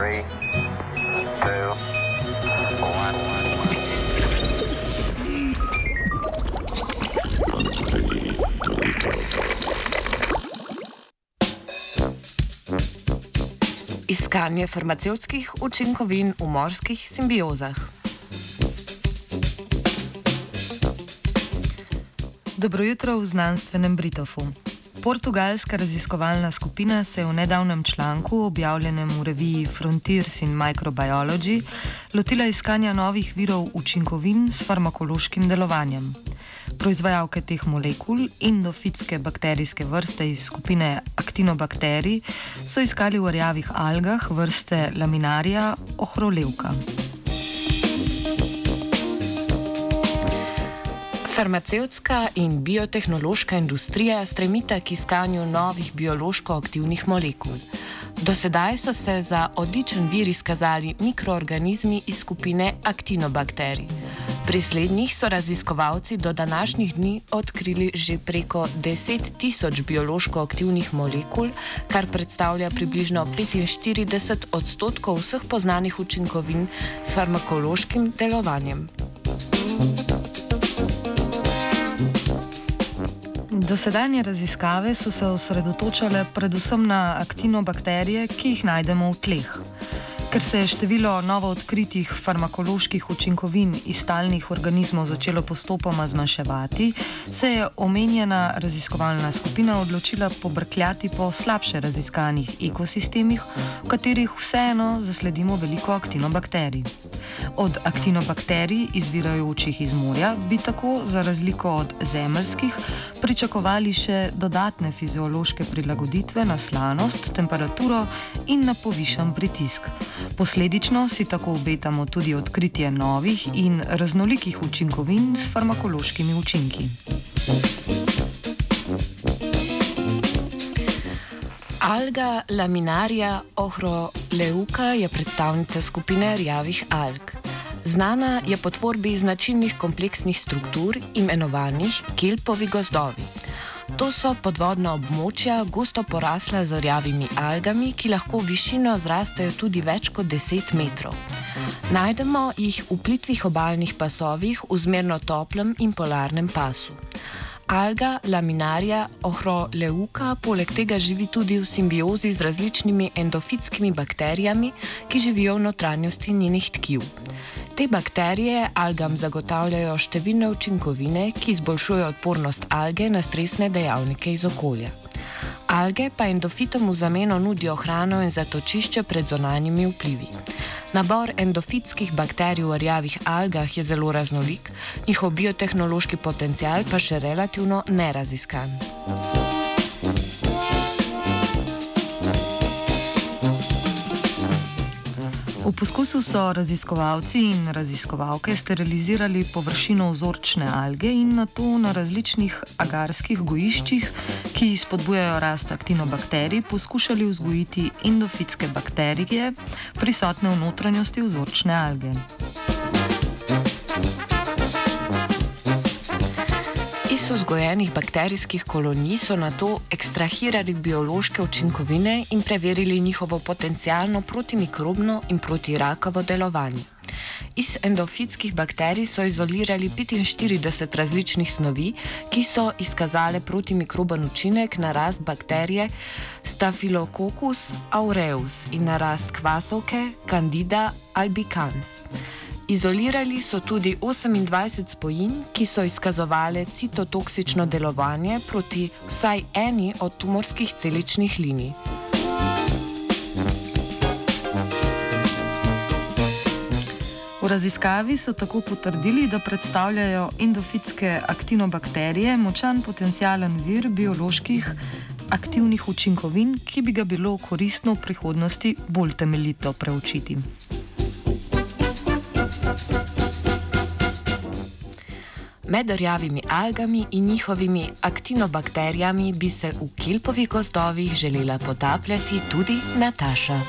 Three, two, one. Iskanje farmacevtskih učinkovin v morskih simbiozah. Dobro jutro v znanstvenem Britofu. Portugalska raziskovalna skupina se je v nedavnem članku, objavljenem v reviji Frontiers in Microbiology, lotila iskanja novih virov učinkovin s farmakološkim delovanjem. Proizvajalke teh molekul, endofitske bakterijske vrste iz skupine aktinobakterij, so iskali v rjavih algah vrste laminarija ohrolevka. Farmacevtska in biotehnološka industrija stremita k iskanju novih biološko aktivnih molekul. Do sedaj so se za odličen vir izkazali mikroorganizmi iz skupine aktinobakterij. Pri slednjih so raziskovalci do današnjih dni odkrili že preko 10 tisoč biološko aktivnih molekul, kar predstavlja približno 45 odstotkov vseh poznanih učinkovin s farmakološkim delovanjem. Dosedanje raziskave so se osredotočale predvsem na aktinobakterije, ki jih najdemo v tleh. Ker se je število novo odkritih farmakoloških učinkovin iz stalnih organizmov začelo postopoma zmanjševati, se je omenjena raziskovalna skupina odločila pobrkljati po slabše raziskanih ekosistemih, v katerih vseeno zasledimo veliko aktinobakterij. Od aktinobakterij, izvirajočih iz morja, bi tako, za razliko od zemeljskih, pričakovali še dodatne fiziološke prilagoditve na slanost, temperaturo in na povišen pritisk. Posledično si tako obetamo tudi odkritje novih in raznolikih učinkovin s farmakološkimi učinki. Alga laminarija ohroleuka je predstavnica skupine rjavih alg. Znana je po tvorbi značilnih kompleksnih struktur, imenovanih kelpovi gozdovi. To so podvodna območja, gosto porasla z rjavimi algami, ki lahko v višino zrastejo tudi več kot 10 metrov. Najdemo jih v plitvih obaljnih pasovih v zmerno toplem in polarnem pasu. Alga laminarija ohroleuka poleg tega živi tudi v simbiozi z različnimi endofitskimi bakterijami, ki živijo v notranjosti njenih tkiv. Te bakterije algam zagotavljajo številne učinkovine, ki izboljšujejo odpornost alge na stresne dejavnike iz okolja. Alge pa endofitom v zameno nudijo hrano in zatočišče pred zonanjimi vplivi. Nabor endofitskih bakterij v rjavih algah je zelo raznolik, njihov biotehnološki potencial pa še relativno neraziskan. V poskusu so raziskovalci in raziskovalke sterilizirali površino vzorčne alge in na to na različnih agarskih gojiščih, ki spodbujajo rast aktinobakterij, poskušali vzgojiti endofitske bakterije, prisotne v notranjosti vzorčne alge. Iz vzgojenih bakterijskih kolonij so na to ekstrahirali biološke učinkovine in preverili njihovo potencijalno protimikrobno in protirakovo delovanje. Iz endofitskih bakterij so izolirali 45 različnih snovi, ki so izkazale protimikroben učinek na rast bakterije Staphylococcus aureus in na rast kvasovke Candida albicans. Izolirali so tudi 28 spojin, ki so izkazovale citotoksično delovanje proti vsaj eni od tumorskih celičnih linij. V raziskavi so tako potrdili, da predstavljajo endofitske aktinobakterije močan potencijalen vir bioloških aktivnih učinkovin, ki bi ga bilo koristno v prihodnosti bolj temeljito preučiti. Med rjavimi algami in njihovimi aktinobakterijami bi se v kelpovih gozdovih želela potapljati tudi Nataša.